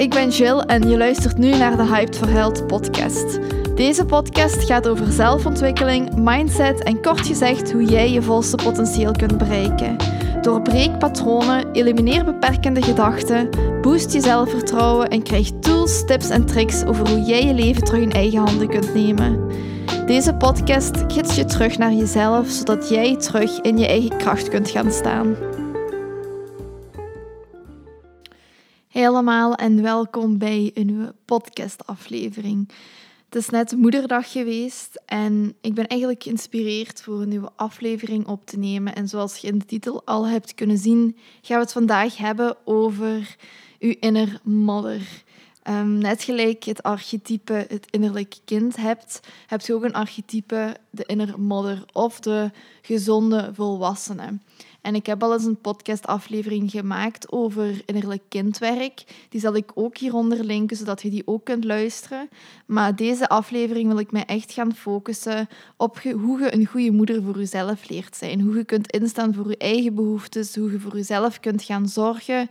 ik ben Jill en je luistert nu naar de Hyped for Health podcast. Deze podcast gaat over zelfontwikkeling, mindset en kort gezegd hoe jij je volste potentieel kunt bereiken. Doorbreek patronen, elimineer beperkende gedachten, boost je zelfvertrouwen en krijg tools, tips en tricks over hoe jij je leven terug in eigen handen kunt nemen. Deze podcast gids je terug naar jezelf, zodat jij terug in je eigen kracht kunt gaan staan. Helemaal en welkom bij een nieuwe podcastaflevering. Het is net moederdag geweest en ik ben eigenlijk geïnspireerd voor een nieuwe aflevering op te nemen. En zoals je in de titel al hebt kunnen zien, gaan we het vandaag hebben over uw inner mother. Um, net gelijk het archetype het innerlijk kind hebt, heb je ook een archetype de inner mother of de gezonde volwassene. En ik heb al eens een podcastaflevering gemaakt over innerlijk kindwerk. Die zal ik ook hieronder linken, zodat je die ook kunt luisteren. Maar deze aflevering wil ik mij echt gaan focussen op hoe je een goede moeder voor jezelf leert zijn. Hoe je kunt instaan voor je eigen behoeftes, hoe je voor jezelf kunt gaan zorgen.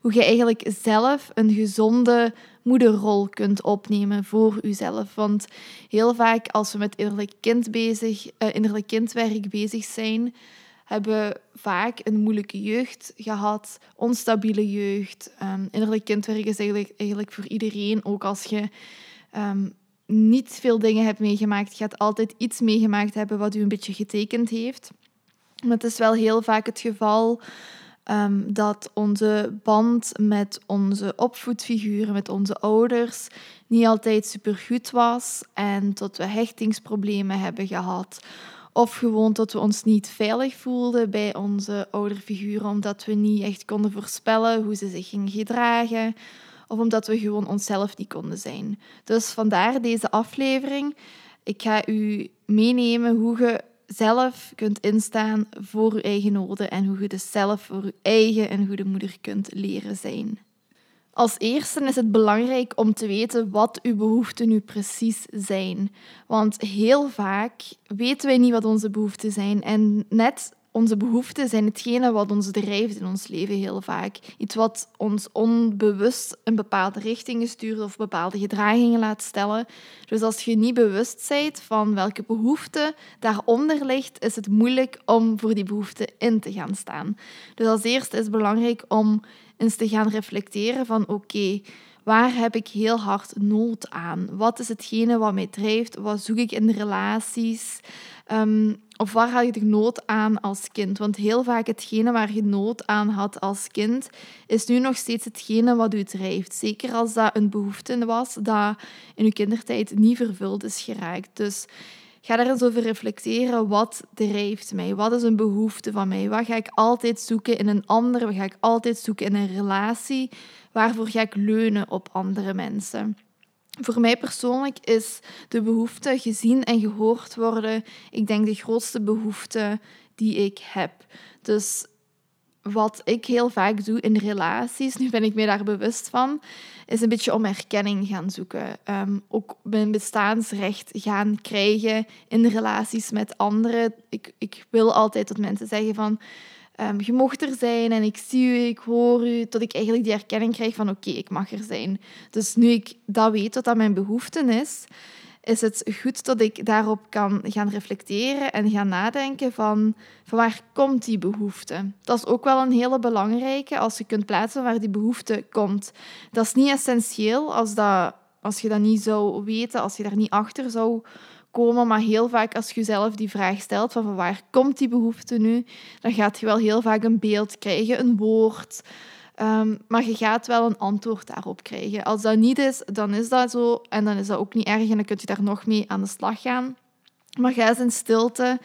Hoe je eigenlijk zelf een gezonde moederrol kunt opnemen voor jezelf. Want heel vaak als we met innerlijk, kind bezig, uh, innerlijk kindwerk bezig zijn, hebben vaak een moeilijke jeugd gehad, onstabiele jeugd. Um, innerlijk kindwerk is eigenlijk, eigenlijk voor iedereen, ook als je ehm, niet veel dingen hebt meegemaakt, je gaat altijd iets meegemaakt hebben wat u een beetje getekend heeft. Maar het is wel heel vaak het geval um, dat onze band met onze opvoedfiguren, met onze ouders, niet altijd supergoed was en dat we hechtingsproblemen hebben gehad of gewoon dat we ons niet veilig voelden bij onze ouderfiguren, omdat we niet echt konden voorspellen hoe ze zich gingen gedragen. Of omdat we gewoon onszelf niet konden zijn. Dus vandaar deze aflevering. Ik ga u meenemen hoe je zelf kunt instaan voor je eigen noden en hoe je dus zelf voor je eigen en goede moeder kunt leren zijn. Als eerste is het belangrijk om te weten wat uw behoeften nu precies zijn. Want heel vaak weten wij niet wat onze behoeften zijn. En net onze behoeften zijn hetgene wat ons drijft in ons leven heel vaak. Iets wat ons onbewust een bepaalde richting stuurt of bepaalde gedragingen laat stellen. Dus als je niet bewust bent van welke behoefte daaronder ligt, is het moeilijk om voor die behoefte in te gaan staan. Dus als eerste is het belangrijk om eens te gaan reflecteren van oké, waar heb ik heel hard nood aan? Wat is hetgene wat mij drijft? Wat zoek ik in de relaties? Um, of waar had je nood aan als kind? Want heel vaak hetgene waar je nood aan had als kind, is nu nog steeds hetgene wat u drijft. Zeker als dat een behoefte was dat in uw kindertijd niet vervuld is geraakt. Dus Ga daar eens over reflecteren. Wat drijft mij? Wat is een behoefte van mij? Wat ga ik altijd zoeken in een ander? Wat ga ik altijd zoeken in een relatie? Waarvoor ga ik leunen op andere mensen? Voor mij persoonlijk is de behoefte gezien en gehoord worden, ik denk, de grootste behoefte die ik heb. Dus wat ik heel vaak doe in relaties, nu ben ik me daar bewust van, is een beetje om erkenning gaan zoeken. Um, ook mijn bestaansrecht gaan krijgen in relaties met anderen. Ik, ik wil altijd dat mensen zeggen van... Um, je mocht er zijn en ik zie u, ik hoor u, tot ik eigenlijk die erkenning krijg van oké, ik mag er zijn. Dus nu ik dat weet, wat dat mijn behoefte is, is het goed dat ik daarop kan gaan reflecteren en gaan nadenken van, van waar komt die behoefte. Dat is ook wel een hele belangrijke als je kunt plaatsen waar die behoefte komt. Dat is niet essentieel als, dat, als je dat niet zou weten, als je daar niet achter zou komen, maar heel vaak als je jezelf die vraag stelt van, van waar komt die behoefte nu, dan gaat je wel heel vaak een beeld krijgen, een woord, Ehm, maar je gaat wel een antwoord daarop krijgen. Als dat niet is, dan is dat zo. En dan is dat ook niet erg en dan kun je daar nog mee aan de slag gaan. Maar ga eens in stilte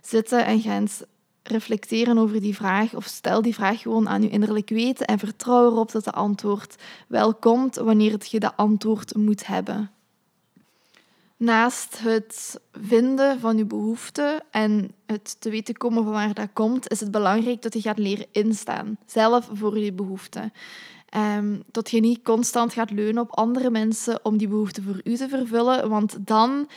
zitten en ga eens reflecteren over die vraag. Of stel die vraag gewoon aan je innerlijk weten en vertrouw erop dat de antwoord wel komt wanneer je dat antwoord moet hebben. Naast het vinden van je behoeften en het te weten komen van waar dat komt, is het belangrijk dat je gaat leren instaan, zelf voor je behoeften. Um, dat je niet constant gaat leunen op andere mensen om die behoeften voor u te vervullen, want dan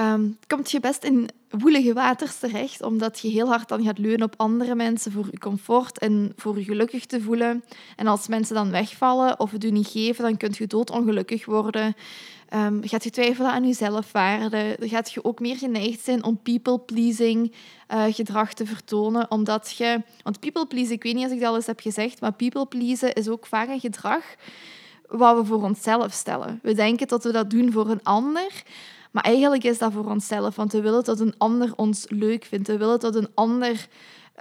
um, komt je best in woelige waters terecht, omdat je heel hard dan gaat leunen op andere mensen voor je comfort en voor je gelukkig te voelen. En als mensen dan wegvallen of het u niet geven, dan kunt je doodongelukkig worden. Um, gaat je twijfelen aan je zelfwaarde. Dan gaat je ook meer geneigd zijn om people-pleasing uh, gedrag te vertonen. Omdat je... Want people-pleasen, ik weet niet als ik dat al eens heb gezegd, maar people-pleasen is ook vaak een gedrag wat we voor onszelf stellen. We denken dat we dat doen voor een ander, maar eigenlijk is dat voor onszelf, want we willen dat een ander ons leuk vindt. We willen dat een ander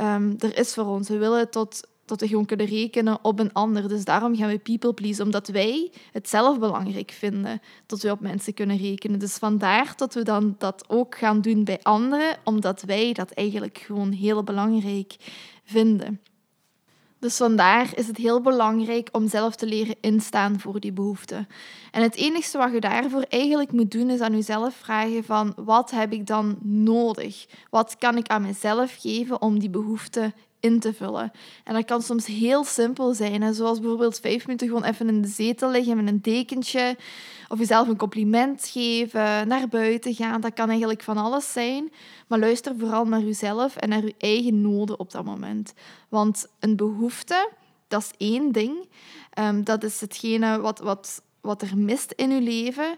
um, er is voor ons. We willen dat, dat we gewoon kunnen rekenen op een ander. Dus daarom gaan we people please, omdat wij het zelf belangrijk vinden dat we op mensen kunnen rekenen. Dus vandaar dat we dan dat ook gaan doen bij anderen, omdat wij dat eigenlijk gewoon heel belangrijk vinden. Dus vandaar is het heel belangrijk om zelf te leren instaan voor die behoeften. En het enige wat je daarvoor eigenlijk moet doen, is aan jezelf vragen van wat heb ik dan nodig? Wat kan ik aan mezelf geven om die behoefte in te vullen. En dat kan soms heel simpel zijn, hè? zoals bijvoorbeeld vijf minuten gewoon even in de zetel liggen met een dekentje, of jezelf een compliment geven, naar buiten gaan. Dat kan eigenlijk van alles zijn, maar luister vooral naar jezelf en naar je eigen noden op dat moment. Want een behoefte, dat is één ding. Um, dat is hetgene wat, wat, wat er mist in je leven.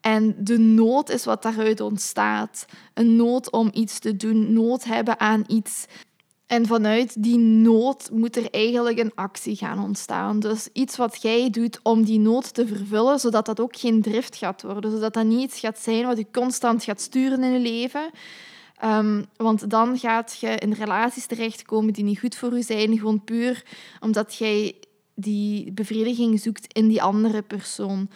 En de nood is wat daaruit ontstaat. Een nood om iets te doen, nood hebben aan iets. En vanuit die nood moet er eigenlijk een actie gaan ontstaan. Dus iets wat jij doet om die nood te vervullen, zodat dat ook geen drift gaat worden. Zodat dat niet iets gaat zijn wat je constant gaat sturen in je leven. Um, want dan gaat je in relaties terechtkomen die niet goed voor je zijn. Gewoon puur omdat jij die bevrediging zoekt in die andere persoon.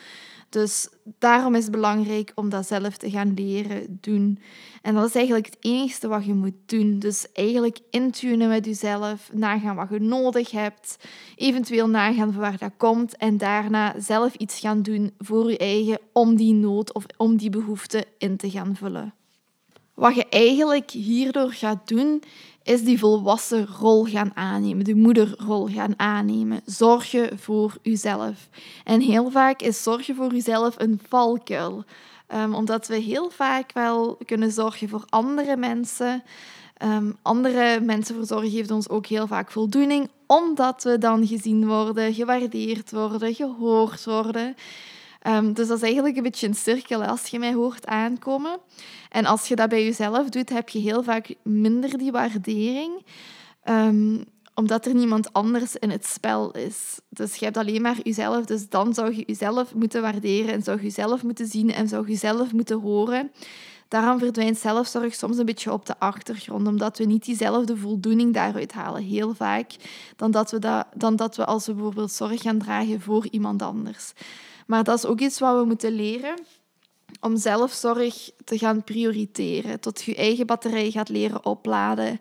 Dus daarom is het belangrijk om dat zelf te gaan leren doen. En dat is eigenlijk het enige wat je moet doen. Dus eigenlijk intunen met jezelf, nagaan wat je nodig hebt, eventueel nagaan van waar dat komt en daarna zelf iets gaan doen voor je eigen om die nood of om die behoefte in te gaan vullen. Wat je eigenlijk hierdoor gaat doen, is die volwassen rol gaan aannemen, de moederrol gaan aannemen. Zorgen voor jezelf. En heel vaak is zorgen voor jezelf een valkuil. Um, omdat we heel vaak wel kunnen zorgen voor andere mensen. Um, andere mensen verzorgen geeft ons ook heel vaak voldoening, omdat we dan gezien worden, gewaardeerd worden, gehoord worden. Um, dus dat is eigenlijk een beetje een cirkel als je mij hoort aankomen. En als je dat bij jezelf doet, heb je heel vaak minder die waardering. Um, omdat er niemand anders in het spel is. Dus je hebt alleen maar jezelf. Dus dan zou je jezelf moeten waarderen en zou je jezelf moeten zien en zou je jezelf moeten horen. Daarom verdwijnt zelfzorg soms een beetje op de achtergrond, omdat we niet diezelfde voldoening daaruit halen, heel vaak, dan dat we, dat, dan dat we als we bijvoorbeeld zorg gaan dragen voor iemand anders. Maar dat is ook iets wat we moeten leren om zelfzorg te gaan prioriteren. Tot je eigen batterij gaat leren opladen.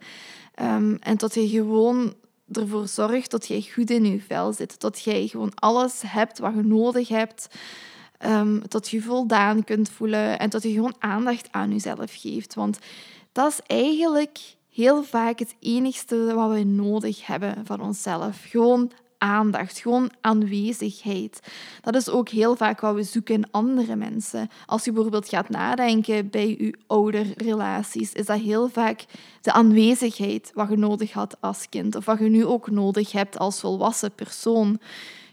Um, en tot je gewoon ervoor zorgt dat jij goed in je vel zit. Dat jij gewoon alles hebt wat je nodig hebt. Um, tot je voldaan kunt voelen. En dat je gewoon aandacht aan jezelf geeft. Want dat is eigenlijk heel vaak het enigste wat we nodig hebben van onszelf. Gewoon aandacht, gewoon aanwezigheid. Dat is ook heel vaak wat we zoeken in andere mensen. Als je bijvoorbeeld gaat nadenken bij je ouderrelaties, is dat heel vaak de aanwezigheid wat je nodig had als kind of wat je nu ook nodig hebt als volwassen persoon.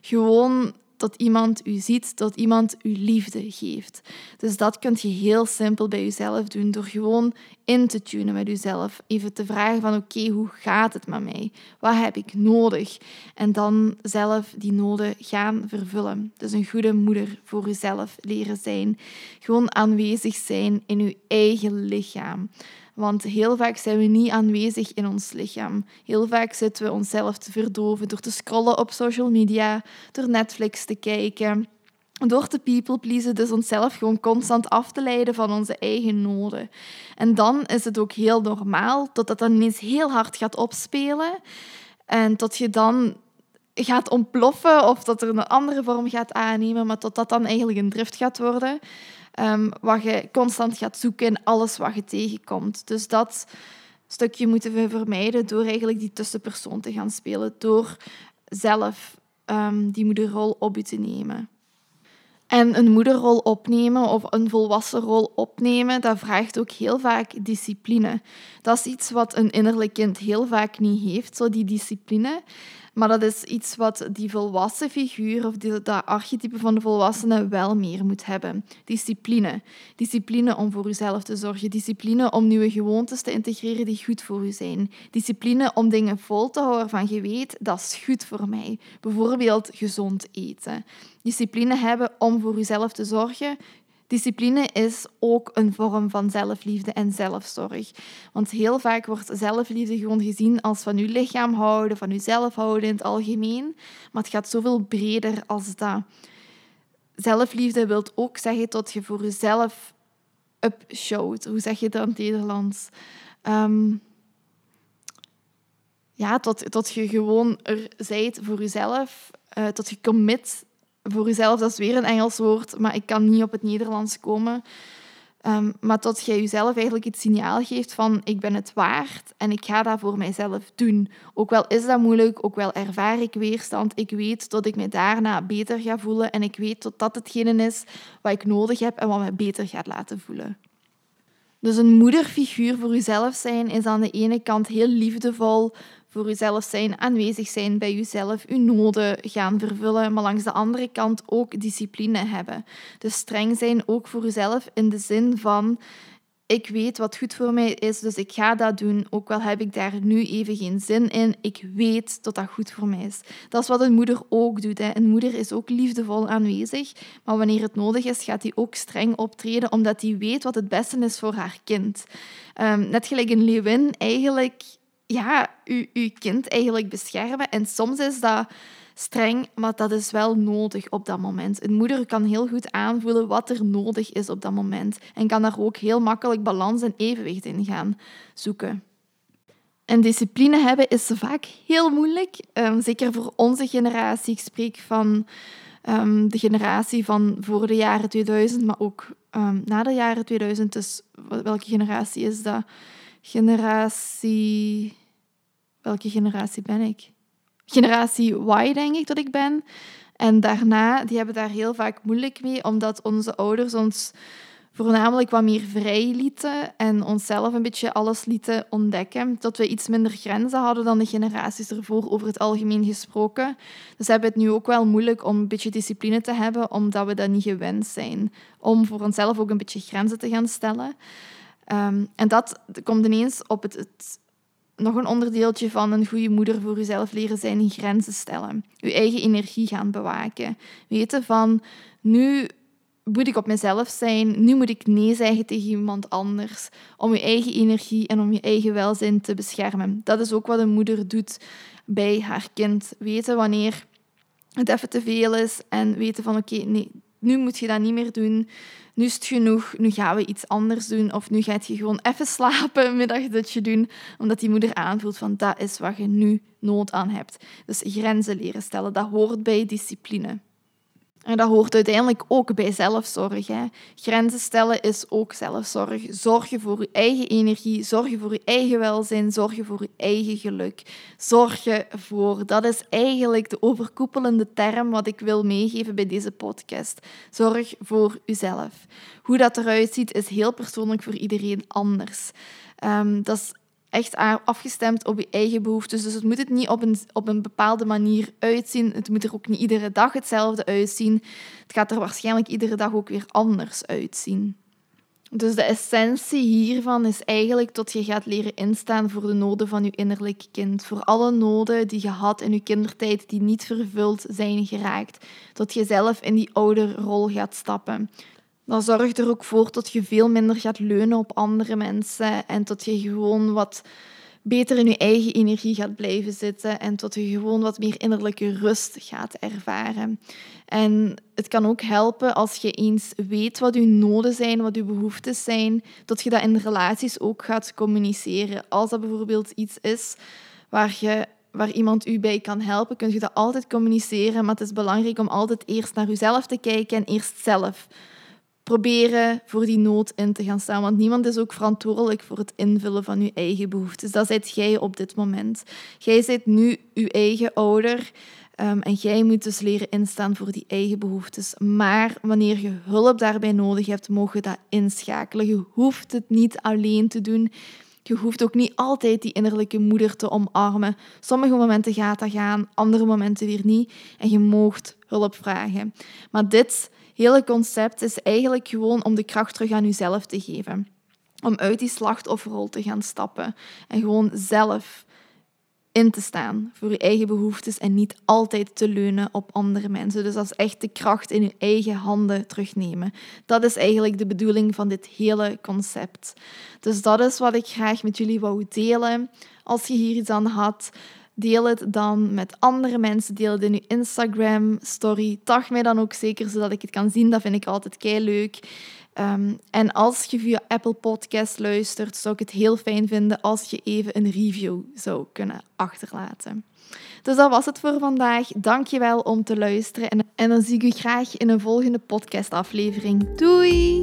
Gewoon dat iemand u ziet, dat iemand u liefde geeft. Dus dat kun je heel simpel bij jezelf doen door gewoon in te tunen met jezelf. Even te vragen van oké, hoe gaat het met mij? Wat heb ik nodig? En dan zelf die noden gaan vervullen. Dus een goede moeder voor jezelf leren zijn. Gewoon aanwezig zijn in uw eigen lichaam. Want heel vaak zijn we niet aanwezig in ons lichaam. Heel vaak zitten we onszelf te verdoven door te scrollen op social media, door Netflix te kijken, door te people pleasen, dus onszelf gewoon constant af te leiden van onze eigen noden. En dan is het ook heel normaal dat dat ineens heel hard gaat opspelen en dat je dan gaat ontploffen of dat er een andere vorm gaat aannemen, maar tot dat dan eigenlijk een drift gaat worden. Um, wat je constant gaat zoeken in alles wat je tegenkomt. Dus dat stukje moeten we vermijden door eigenlijk die tussenpersoon te gaan spelen, door zelf um, die moederrol op je te nemen. En een moederrol opnemen of een volwassen rol opnemen, dat vraagt ook heel vaak discipline. Dat is iets wat een innerlijk kind heel vaak niet heeft, zo die discipline. Maar dat is iets wat die volwassen figuur of die, dat archetype van de volwassene wel meer moet hebben. Discipline. Discipline om voor uzelf te zorgen. Discipline om nieuwe gewoontes te integreren die goed voor u zijn. Discipline om dingen vol te houden van je weet, dat is goed voor mij. Bijvoorbeeld gezond eten. Discipline hebben om voor uzelf te zorgen, Discipline is ook een vorm van zelfliefde en zelfzorg. Want heel vaak wordt zelfliefde gewoon gezien als van je lichaam houden, van jezelf houden in het algemeen. Maar het gaat zoveel breder als dat. Zelfliefde wil ook zeggen dat je voor jezelf upshowt. Hoe zeg je dat in het Nederlands? Um, ja, tot, tot je gewoon er zijt voor jezelf. Tot je commit voor jezelf, dat is weer een Engels woord, maar ik kan niet op het Nederlands komen. Um, maar tot jij jezelf eigenlijk het signaal geeft van ik ben het waard en ik ga dat voor mijzelf doen. Ook wel is dat moeilijk, ook wel ervaar ik weerstand. Ik weet dat ik me daarna beter ga voelen en ik weet dat dat hetgene is wat ik nodig heb en wat me beter gaat laten voelen. Dus een moederfiguur voor jezelf zijn is aan de ene kant heel liefdevol, voor jezelf zijn, aanwezig zijn bij jezelf, je noden gaan vervullen, maar langs de andere kant ook discipline hebben. Dus streng zijn ook voor jezelf in de zin van ik weet wat goed voor mij is, dus ik ga dat doen. Ook al heb ik daar nu even geen zin in, ik weet dat dat goed voor mij is. Dat is wat een moeder ook doet. Hè. Een moeder is ook liefdevol aanwezig, maar wanneer het nodig is, gaat hij ook streng optreden, omdat hij weet wat het beste is voor haar kind. Um, net gelijk een leeuwin eigenlijk ja, uw, uw kind eigenlijk beschermen. En soms is dat streng, maar dat is wel nodig op dat moment. Een moeder kan heel goed aanvoelen wat er nodig is op dat moment en kan daar ook heel makkelijk balans en evenwicht in gaan zoeken. En discipline hebben is vaak heel moeilijk, um, zeker voor onze generatie. Ik spreek van um, de generatie van voor de jaren 2000, maar ook um, na de jaren 2000. Dus welke generatie is dat? Generatie welke generatie ben ik? Generatie Y, denk ik dat ik ben. En daarna, die hebben daar heel vaak moeilijk mee, omdat onze ouders ons voornamelijk wat meer vrij lieten en onszelf een beetje alles lieten ontdekken. Dat we iets minder grenzen hadden dan de generaties ervoor, over het algemeen gesproken. Dus hebben het nu ook wel moeilijk om een beetje discipline te hebben, omdat we dat niet gewend zijn. Om voor onszelf ook een beetje grenzen te gaan stellen. Um, en dat komt ineens op het, het nog een onderdeeltje van een goede moeder voor jezelf leren zijn in grenzen stellen. Je eigen energie gaan bewaken. Weten van, nu moet ik op mezelf zijn, nu moet ik nee zeggen tegen iemand anders. Om je eigen energie en om je eigen welzijn te beschermen. Dat is ook wat een moeder doet bij haar kind. Weten wanneer het even te veel is en weten van oké, nee, nu moet je dat niet meer doen nu is het genoeg, nu gaan we iets anders doen. Of nu gaat je gewoon even slapen, een middagdutje doen, omdat die moeder aanvoelt van dat is wat je nu nood aan hebt. Dus grenzen leren stellen, dat hoort bij discipline. En dat hoort uiteindelijk ook bij zelfzorg. Hè. Grenzen stellen is ook zelfzorg. Zorgen voor je eigen energie, zorgen voor je eigen welzijn, zorgen voor je eigen geluk. Zorgen voor, dat is eigenlijk de overkoepelende term wat ik wil meegeven bij deze podcast. Zorg voor jezelf. Hoe dat eruit ziet is heel persoonlijk voor iedereen anders. Um, dat is echt afgestemd op je eigen behoeftes. Dus het moet het niet op een, op een bepaalde manier uitzien. Het moet er ook niet iedere dag hetzelfde uitzien. Het gaat er waarschijnlijk iedere dag ook weer anders uitzien. Dus de essentie hiervan is eigenlijk dat je gaat leren instaan voor de noden van je innerlijk kind. Voor alle noden die je had in je kindertijd die niet vervuld zijn geraakt. Dat je zelf in die ouderrol gaat stappen dan zorgt er ook voor dat je veel minder gaat leunen op andere mensen en dat je gewoon wat beter in je eigen energie gaat blijven zitten en dat je gewoon wat meer innerlijke rust gaat ervaren. En het kan ook helpen als je eens weet wat je noden zijn, wat je behoeftes zijn, dat je dat in relaties ook gaat communiceren. Als dat bijvoorbeeld iets is waar je waar iemand u bij kan helpen, kun je dat altijd communiceren. Maar het is belangrijk om altijd eerst naar jezelf te kijken en eerst zelf proberen voor die nood in te gaan staan. Want niemand is ook verantwoordelijk voor het invullen van je eigen behoeftes. Dat zijt jij op dit moment. Jij bent nu je eigen ouder. Ehm, en jij moet dus leren instaan voor die eigen behoeftes. Maar wanneer je hulp daarbij nodig hebt, mogen je dat inschakelen. Je hoeft het niet alleen te doen. Je hoeft ook niet altijd die innerlijke moeder te omarmen. Sommige momenten gaat dat gaan, andere momenten weer niet. En je moogt hulp vragen. Maar dit hele concept is eigenlijk gewoon om de kracht terug aan jezelf te geven. Om uit die slachtofferrol te gaan stappen. En gewoon zelf in te staan voor je eigen behoeftes en niet altijd te leunen op andere mensen. Dus dat is echt de kracht in je eigen handen terugnemen. Dat is eigenlijk de bedoeling van dit hele concept. Dus dat is wat ik graag met jullie wou delen. Als je hier iets aan had, deel het dan met andere mensen. Deel het in je Instagram story. Tag mij dan ook zeker, zodat ik het kan zien. Dat vind ik altijd kei leuk. Ehm, en als je via Apple Podcast luistert, zou ik het heel fijn vinden als je even een review zou kunnen achterlaten. Dus dat was het voor vandaag. Dankjewel om te luisteren en, en dan zie ik u graag in een volgende podcastaflevering. Doei!